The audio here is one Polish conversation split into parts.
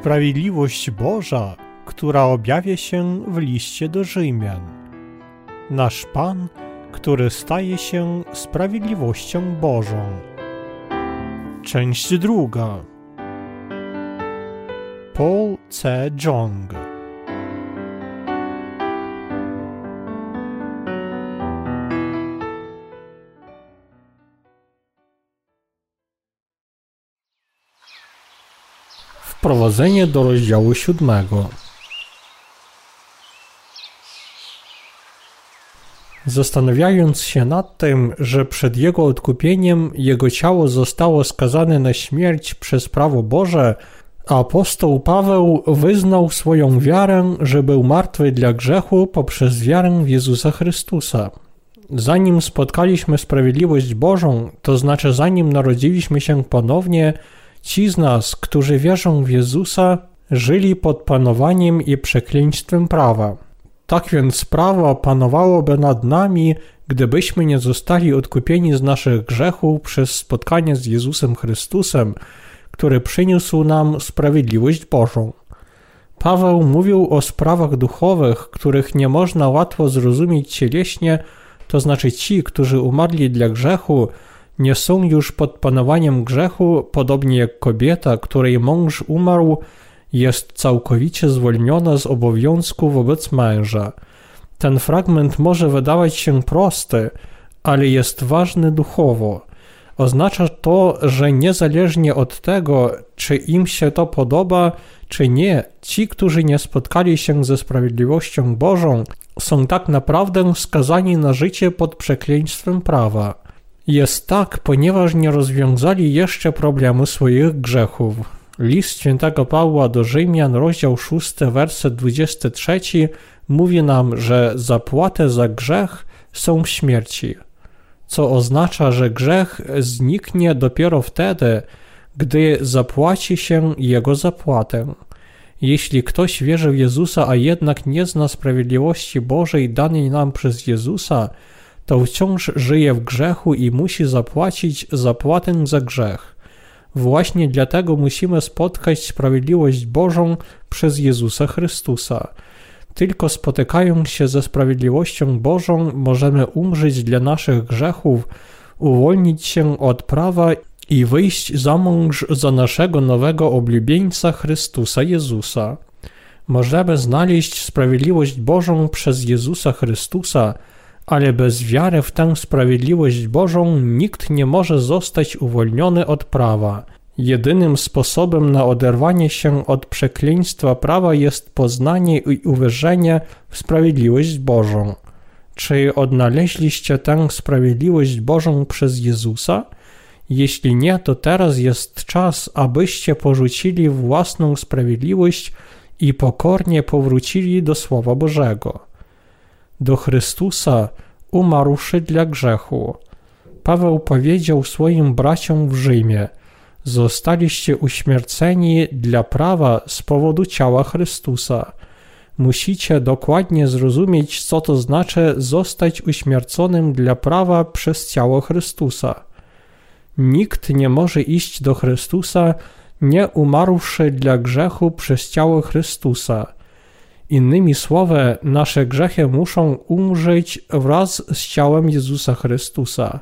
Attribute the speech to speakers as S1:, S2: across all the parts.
S1: Sprawiedliwość Boża, która objawia się w liście do Rzymian. Nasz Pan, który staje się sprawiedliwością Bożą. Część druga. Paul C. Jong Wprowadzenie do rozdziału siódmego. Zastanawiając się nad tym, że przed jego odkupieniem jego ciało zostało skazane na śmierć przez prawo Boże, apostoł Paweł wyznał swoją wiarę, że był martwy dla grzechu poprzez wiarę w Jezusa Chrystusa. Zanim spotkaliśmy sprawiedliwość Bożą, to znaczy zanim narodziliśmy się ponownie, Ci z nas, którzy wierzą w Jezusa, żyli pod panowaniem i przekleństwem prawa. Tak więc prawo panowałoby nad nami, gdybyśmy nie zostali odkupieni z naszych grzechów przez spotkanie z Jezusem Chrystusem, który przyniósł nam sprawiedliwość Bożą. Paweł mówił o sprawach duchowych, których nie można łatwo zrozumieć cieleśnie, to znaczy ci, którzy umarli dla grzechu, nie są już pod panowaniem grzechu, podobnie jak kobieta, której mąż umarł, jest całkowicie zwolniona z obowiązku wobec męża. Ten fragment może wydawać się prosty, ale jest ważny duchowo. Oznacza to, że niezależnie od tego, czy im się to podoba, czy nie, ci, którzy nie spotkali się ze sprawiedliwością Bożą, są tak naprawdę skazani na życie pod przekleństwem prawa. Jest tak, ponieważ nie rozwiązali jeszcze problemu swoich grzechów. List świętego Pawła do Rzymian, rozdział 6, werset 23 mówi nam, że zapłatę za grzech są śmierci, co oznacza, że grzech zniknie dopiero wtedy, gdy zapłaci się jego zapłatę. Jeśli ktoś wierzy w Jezusa, a jednak nie zna sprawiedliwości Bożej danej nam przez Jezusa, to wciąż żyje w grzechu i musi zapłacić zapłatę za grzech. Właśnie dlatego musimy spotkać sprawiedliwość Bożą przez Jezusa Chrystusa. Tylko spotykając się ze sprawiedliwością Bożą, możemy umrzeć dla naszych grzechów, uwolnić się od prawa i wyjść za mąż za naszego nowego oblubieńca Chrystusa Jezusa. Możemy znaleźć sprawiedliwość Bożą przez Jezusa Chrystusa, ale bez wiary w tę sprawiedliwość Bożą nikt nie może zostać uwolniony od prawa. Jedynym sposobem na oderwanie się od przekleństwa prawa jest poznanie i uwierzenie w sprawiedliwość Bożą. Czy odnaleźliście tę sprawiedliwość Bożą przez Jezusa? Jeśli nie, to teraz jest czas, abyście porzucili własną sprawiedliwość i pokornie powrócili do Słowa Bożego do Chrystusa, umarłszy dla grzechu. Paweł powiedział swoim braciom w Rzymie: Zostaliście uśmierceni dla prawa z powodu ciała Chrystusa. Musicie dokładnie zrozumieć, co to znaczy zostać uśmierconym dla prawa przez ciało Chrystusa. Nikt nie może iść do Chrystusa, nie umarłszy dla grzechu przez ciało Chrystusa. Innymi słowy, nasze grzechy muszą umrzeć wraz z ciałem Jezusa Chrystusa.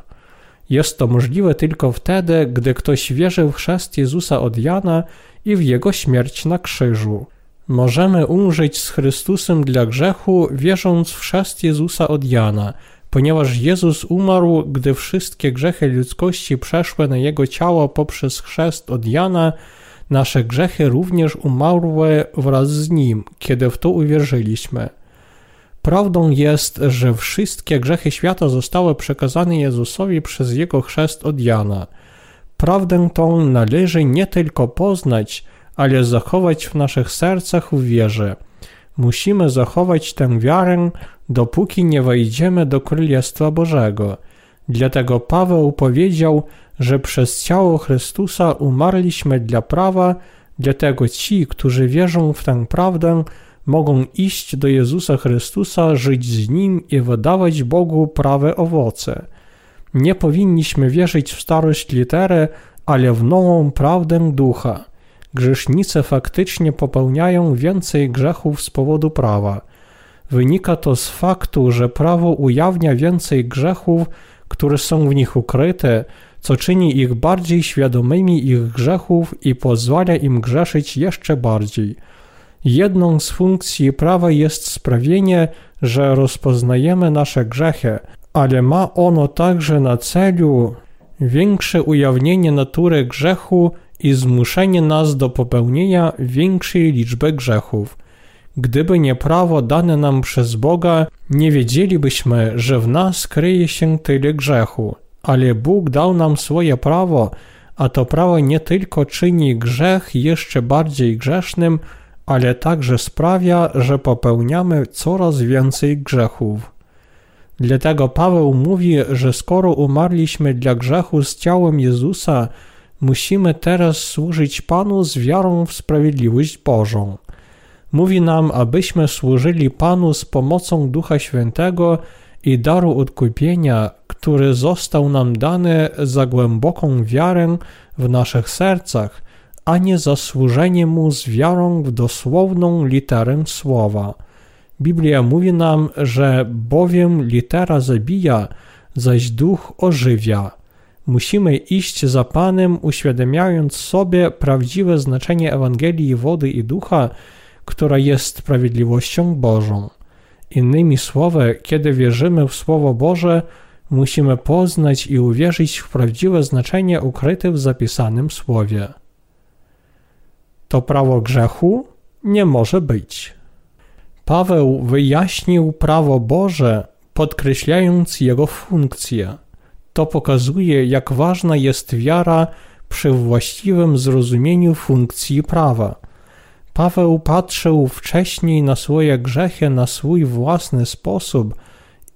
S1: Jest to możliwe tylko wtedy, gdy ktoś wierzy w chrzest Jezusa od Jana i w jego śmierć na krzyżu. Możemy umrzeć z Chrystusem dla grzechu, wierząc w chrzest Jezusa od Jana, ponieważ Jezus umarł, gdy wszystkie grzechy ludzkości przeszły na jego ciało poprzez chrzest od Jana Nasze grzechy również umarły wraz z Nim, kiedy w to uwierzyliśmy. Prawdą jest, że wszystkie grzechy świata zostały przekazane Jezusowi przez Jego chrzest od Jana. Prawdę tą należy nie tylko poznać, ale zachować w naszych sercach w wierze. Musimy zachować tę wiarę, dopóki nie wejdziemy do Królestwa Bożego. Dlatego Paweł powiedział, że przez ciało Chrystusa umarliśmy dla prawa, dlatego ci, którzy wierzą w tę prawdę, mogą iść do Jezusa Chrystusa, żyć z Nim i wydawać Bogu prawe owoce. Nie powinniśmy wierzyć w starość litery, ale w nową prawdę ducha. grzesznicy faktycznie popełniają więcej grzechów z powodu prawa. Wynika to z faktu, że prawo ujawnia więcej grzechów, które są w nich ukryte, co czyni ich bardziej świadomymi ich grzechów i pozwala im grzeszyć jeszcze bardziej. Jedną z funkcji prawa jest sprawienie, że rozpoznajemy nasze grzechy, ale ma ono także na celu większe ujawnienie natury grzechu i zmuszenie nas do popełnienia większej liczby grzechów. Gdyby nie prawo dane nam przez Boga, nie wiedzielibyśmy, że w nas kryje się tyle grzechu. Ale Bóg dał nam swoje prawo, a to prawo nie tylko czyni grzech jeszcze bardziej grzesznym, ale także sprawia, że popełniamy coraz więcej grzechów. Dlatego Paweł mówi, że skoro umarliśmy dla grzechu z ciałem Jezusa, musimy teraz służyć Panu z wiarą w sprawiedliwość Bożą. Mówi nam, abyśmy służyli Panu z pomocą Ducha Świętego i daru odkupienia, który został nam dany za głęboką wiarę w naszych sercach, a nie za służenie Mu z wiarą w dosłowną literę słowa. Biblia mówi nam, że bowiem litera zabija, zaś duch ożywia. Musimy iść za Panem, uświadamiając sobie prawdziwe znaczenie Ewangelii wody i ducha, która jest sprawiedliwością Bożą. Innymi słowy, kiedy wierzymy w Słowo Boże, musimy poznać i uwierzyć w prawdziwe znaczenie ukryte w zapisanym Słowie. To prawo grzechu nie może być. Paweł wyjaśnił prawo Boże, podkreślając jego funkcję. To pokazuje, jak ważna jest wiara przy właściwym zrozumieniu funkcji prawa. Paweł patrzył wcześniej na swoje grzechy na swój własny sposób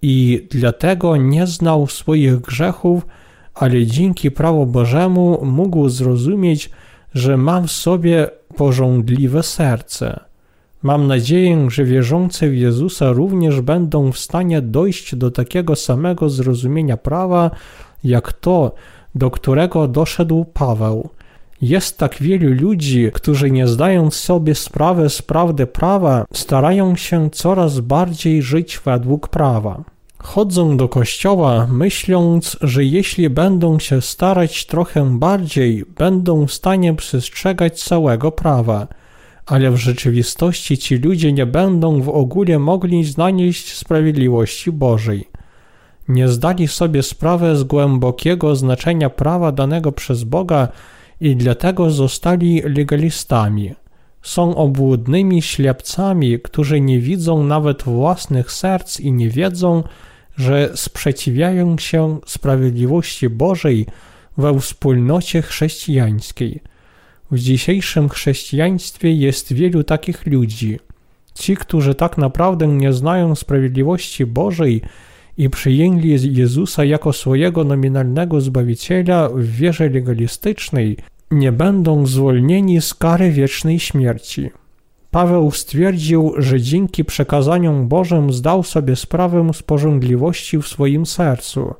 S1: i dlatego nie znał swoich grzechów, ale dzięki prawu Bożemu mógł zrozumieć, że ma w sobie porządliwe serce. Mam nadzieję, że wierzący w Jezusa również będą w stanie dojść do takiego samego zrozumienia prawa, jak to, do którego doszedł Paweł. Jest tak wielu ludzi, którzy nie zdając sobie sprawy z prawdy prawa, starają się coraz bardziej żyć według prawa. Chodzą do kościoła, myśląc, że jeśli będą się starać trochę bardziej, będą w stanie przestrzegać całego prawa – ale w rzeczywistości ci ludzie nie będą w ogóle mogli znaleźć sprawiedliwości Bożej. Nie zdali sobie sprawy z głębokiego znaczenia prawa danego przez Boga i dlatego zostali legalistami. Są obłudnymi ślepcami, którzy nie widzą nawet własnych serc i nie wiedzą, że sprzeciwiają się sprawiedliwości Bożej we wspólnocie chrześcijańskiej. W dzisiejszym chrześcijaństwie jest wielu takich ludzi. Ci, którzy tak naprawdę nie znają sprawiedliwości Bożej i przyjęli Jezusa jako swojego nominalnego zbawiciela w wierze legalistycznej, nie będą zwolnieni z kary wiecznej śmierci. Paweł stwierdził, że dzięki przekazaniom Bożym zdał sobie sprawę z porządliwości w swoim sercu.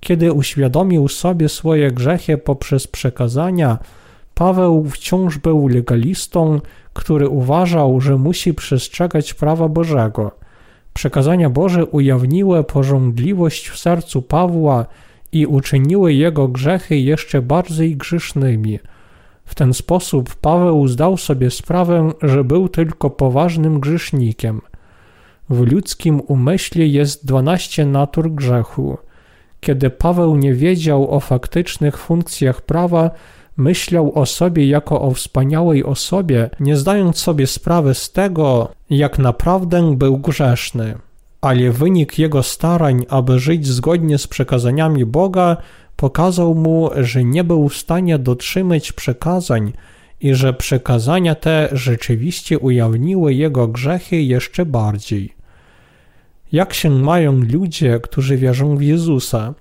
S1: Kiedy uświadomił sobie swoje grzechy poprzez przekazania, Paweł wciąż był legalistą, który uważał, że musi przestrzegać prawa Bożego. Przekazania Boże ujawniły porządliwość w sercu Pawła i uczyniły jego grzechy jeszcze bardziej grzesznymi. W ten sposób Paweł zdał sobie sprawę, że był tylko poważnym grzesznikiem. W ludzkim umyśle jest dwanaście natur grzechu. Kiedy Paweł nie wiedział o faktycznych funkcjach prawa, myślał o sobie jako o wspaniałej osobie, nie zdając sobie sprawy z tego, jak naprawdę był grzeszny. Ale wynik jego starań, aby żyć zgodnie z przekazaniami Boga, pokazał mu, że nie był w stanie dotrzymać przekazań i że przekazania te rzeczywiście ujawniły jego grzechy jeszcze bardziej. Jak się mają ludzie, którzy wierzą w Jezusa?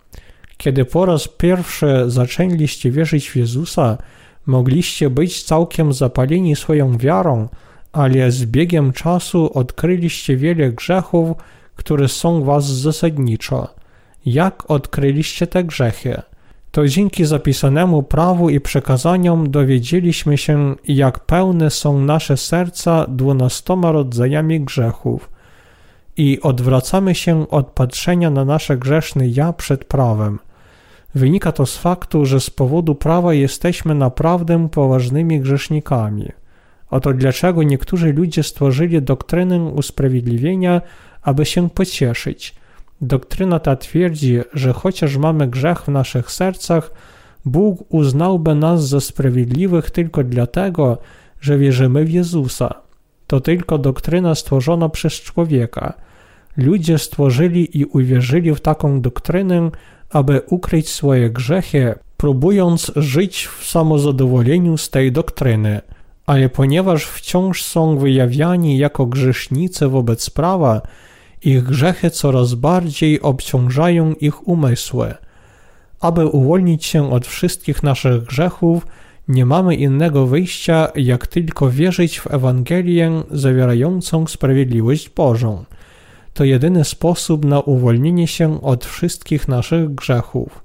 S1: Kiedy po raz pierwszy zaczęliście wierzyć w Jezusa, mogliście być całkiem zapaleni swoją wiarą, ale z biegiem czasu odkryliście wiele grzechów, które są was zasadniczo. Jak odkryliście te grzechy? to dzięki zapisanemu prawu i przekazaniom dowiedzieliśmy się, jak pełne są nasze serca dwunastoma rodzajami grzechów i odwracamy się od patrzenia na nasze grzeszne ja przed prawem. Wynika to z faktu, że z powodu prawa jesteśmy naprawdę poważnymi grzesznikami. Oto dlaczego niektórzy ludzie stworzyli doktrynę usprawiedliwienia, aby się pocieszyć. Doktryna ta twierdzi, że chociaż mamy grzech w naszych sercach, Bóg uznałby nas za sprawiedliwych tylko dlatego, że wierzymy w Jezusa. To tylko doktryna stworzona przez człowieka. Ludzie stworzyli i uwierzyli w taką doktrynę, aby ukryć swoje grzechy, próbując żyć w samozadowoleniu z tej doktryny. Ale ponieważ wciąż są wyjawiani jako grzesznicy wobec prawa, ich grzechy coraz bardziej obciążają ich umysły. Aby uwolnić się od wszystkich naszych grzechów, nie mamy innego wyjścia, jak tylko wierzyć w Ewangelię zawierającą sprawiedliwość Bożą. To jedyny sposób na uwolnienie się od wszystkich naszych grzechów.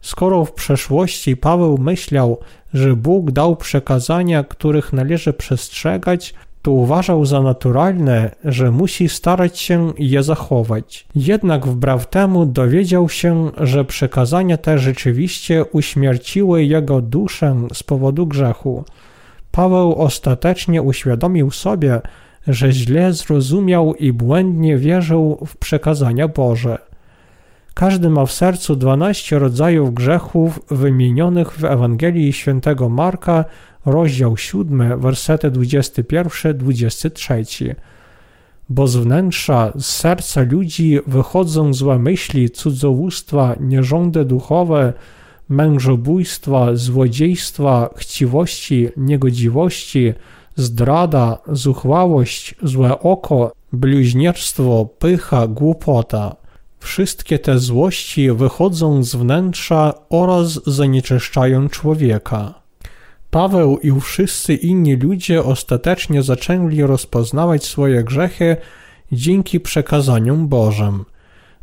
S1: Skoro w przeszłości Paweł myślał, że Bóg dał przekazania, których należy przestrzegać, to uważał za naturalne, że musi starać się je zachować. Jednak wbrew temu dowiedział się, że przekazania te rzeczywiście uśmierciły jego duszę z powodu grzechu. Paweł ostatecznie uświadomił sobie, że źle zrozumiał i błędnie wierzył w przekazania Boże. Każdy ma w sercu dwanaście rodzajów grzechów wymienionych w Ewangelii świętego Marka, rozdział 7, wersety 21-23. Bo z wnętrza, z serca ludzi wychodzą złe myśli, cudzołóstwa, nierządy duchowe, mężobójstwa, złodziejstwa, chciwości, niegodziwości, zdrada, zuchwałość, złe oko, bluźnierstwo, pycha, głupota. Wszystkie te złości wychodzą z wnętrza oraz zanieczyszczają człowieka. Paweł i wszyscy inni ludzie ostatecznie zaczęli rozpoznawać swoje grzechy dzięki przekazaniom Bożym.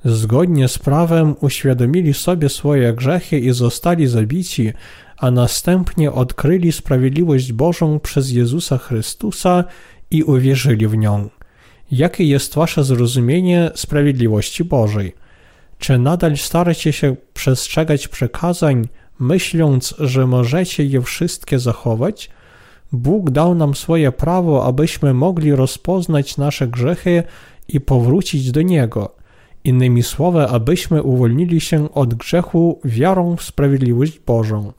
S1: Zgodnie z prawem uświadomili sobie swoje grzechy i zostali zabici, a następnie odkryli sprawiedliwość Bożą przez Jezusa Chrystusa i uwierzyli w nią. Jakie jest wasze zrozumienie sprawiedliwości Bożej? Czy nadal staracie się przestrzegać przekazań, myśląc, że możecie je wszystkie zachować? Bóg dał nam swoje prawo, abyśmy mogli rozpoznać nasze grzechy i powrócić do Niego. Innymi słowy, abyśmy uwolnili się od grzechu wiarą w sprawiedliwość Bożą.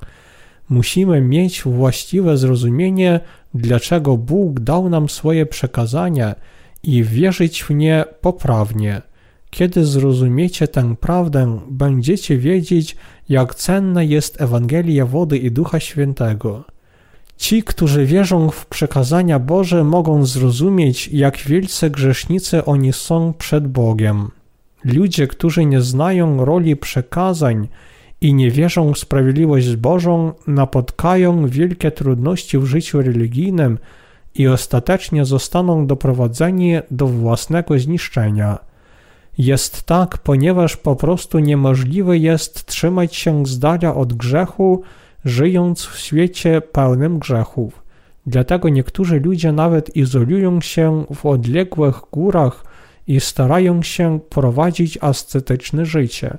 S1: Musimy mieć właściwe zrozumienie, dlaczego Bóg dał nam swoje przekazania i wierzyć w nie poprawnie. Kiedy zrozumiecie tę prawdę, będziecie wiedzieć, jak cenna jest Ewangelia wody i Ducha Świętego. Ci, którzy wierzą w przekazania Boże, mogą zrozumieć, jak wielce grzesznicy oni są przed Bogiem. Ludzie, którzy nie znają roli przekazań i nie wierzą w sprawiedliwość Bożą, napotkają wielkie trudności w życiu religijnym i ostatecznie zostaną doprowadzeni do własnego zniszczenia. Jest tak, ponieważ po prostu niemożliwe jest trzymać się z dala od grzechu, żyjąc w świecie pełnym grzechów. Dlatego niektórzy ludzie nawet izolują się w odległych górach i starają się prowadzić ascetyczne życie.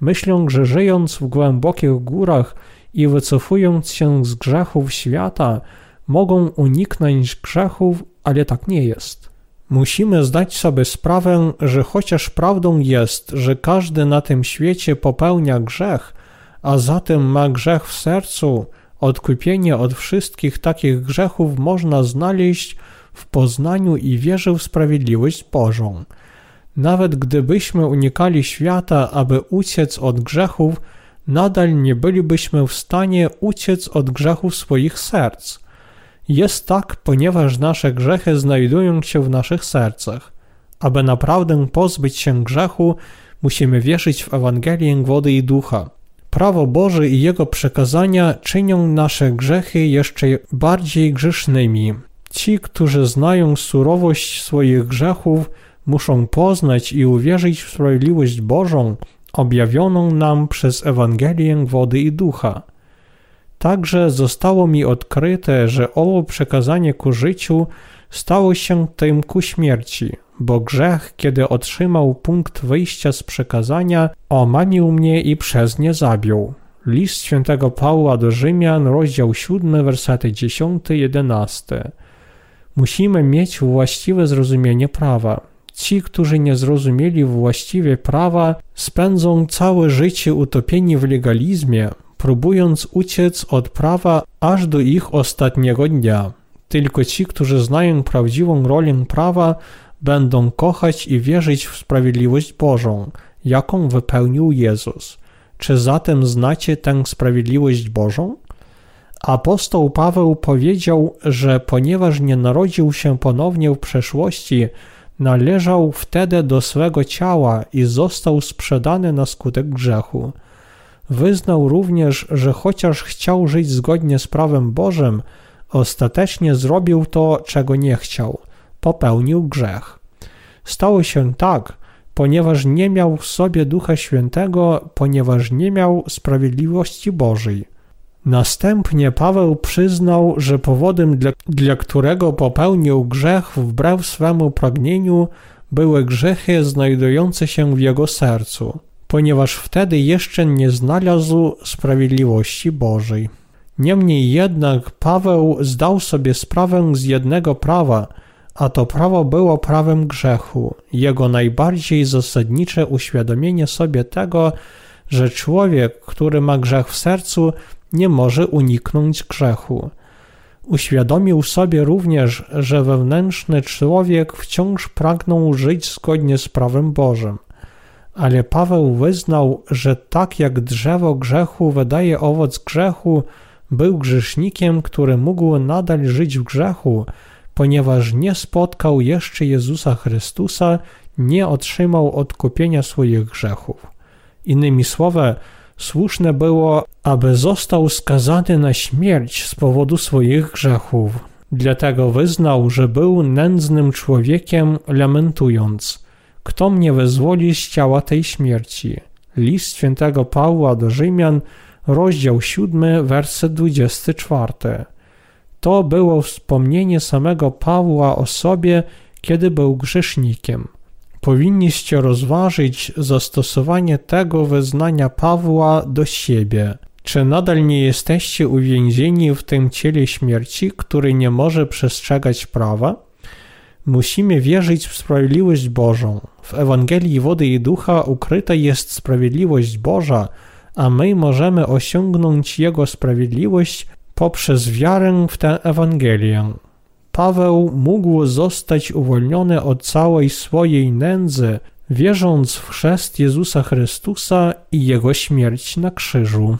S1: Myślą, że żyjąc w głębokich górach i wycofując się z grzechów świata, mogą uniknąć grzechów, ale tak nie jest. Musimy zdać sobie sprawę, że chociaż prawdą jest, że każdy na tym świecie popełnia grzech, a zatem ma grzech w sercu, odkupienie od wszystkich takich grzechów można znaleźć w poznaniu i wierze w sprawiedliwość Bożą. Nawet gdybyśmy unikali świata, aby uciec od grzechów, nadal nie bylibyśmy w stanie uciec od grzechów swoich serc. Jest tak, ponieważ nasze grzechy znajdują się w naszych sercach. Aby naprawdę pozbyć się grzechu, musimy wierzyć w Ewangelię wody i ducha. Prawo Boże i Jego przekazania czynią nasze grzechy jeszcze bardziej grzesznymi. Ci, którzy znają surowość swoich grzechów, muszą poznać i uwierzyć w sprawiedliwość Bożą, objawioną nam przez Ewangelię wody i ducha. Także zostało mi odkryte, że owo przekazanie ku życiu stało się tym ku śmierci, bo grzech, kiedy otrzymał punkt wyjścia z przekazania, omamił mnie i przez nie zabił. List świętego Pawła do Rzymian, rozdział 7, wersety 10-11. Musimy mieć właściwe zrozumienie prawa. Ci, którzy nie zrozumieli właściwie prawa, spędzą całe życie utopieni w legalizmie, próbując uciec od prawa aż do ich ostatniego dnia. Tylko ci, którzy znają prawdziwą rolę prawa, będą kochać i wierzyć w sprawiedliwość Bożą, jaką wypełnił Jezus. Czy zatem znacie tę sprawiedliwość Bożą? Apostoł Paweł powiedział, że ponieważ nie narodził się ponownie w przeszłości, należał wtedy do swego ciała i został sprzedany na skutek grzechu. Wyznał również, że chociaż chciał żyć zgodnie z prawem Bożym, ostatecznie zrobił to, czego nie chciał popełnił grzech. Stało się tak, ponieważ nie miał w sobie Ducha Świętego, ponieważ nie miał sprawiedliwości Bożej. Następnie Paweł przyznał, że powodem, dla, dla którego popełnił grzech wbrew swemu pragnieniu, były grzechy znajdujące się w jego sercu, ponieważ wtedy jeszcze nie znalazł sprawiedliwości Bożej. Niemniej jednak Paweł zdał sobie sprawę z jednego prawa, a to prawo było prawem grzechu, jego najbardziej zasadnicze uświadomienie sobie tego, że człowiek, który ma grzech w sercu, nie może uniknąć grzechu. Uświadomił sobie również, że wewnętrzny człowiek wciąż pragnął żyć zgodnie z prawem Bożym. Ale Paweł wyznał, że tak jak drzewo grzechu wydaje owoc grzechu, był grzesznikiem, który mógł nadal żyć w grzechu, ponieważ nie spotkał jeszcze Jezusa Chrystusa, nie otrzymał odkupienia swoich grzechów. Innymi słowy, słuszne było, aby został skazany na śmierć z powodu swoich grzechów. Dlatego wyznał, że był nędznym człowiekiem, lamentując: Kto mnie wyzwoli z ciała tej śmierci? List świętego Pawła do Rzymian, rozdział 7, werset 24. To było wspomnienie samego Pawła o sobie, kiedy był grzesznikiem. Powinniście rozważyć zastosowanie tego wyznania Pawła do siebie. Czy nadal nie jesteście uwięzieni w tym ciele śmierci, który nie może przestrzegać prawa? Musimy wierzyć w sprawiedliwość Bożą. W Ewangelii Wody i Ducha ukryta jest sprawiedliwość Boża, a my możemy osiągnąć Jego sprawiedliwość poprzez wiarę w tę Ewangelię. Paweł mógł zostać uwolniony od całej swojej nędzy, wierząc w chrzest Jezusa Chrystusa i Jego śmierć na krzyżu.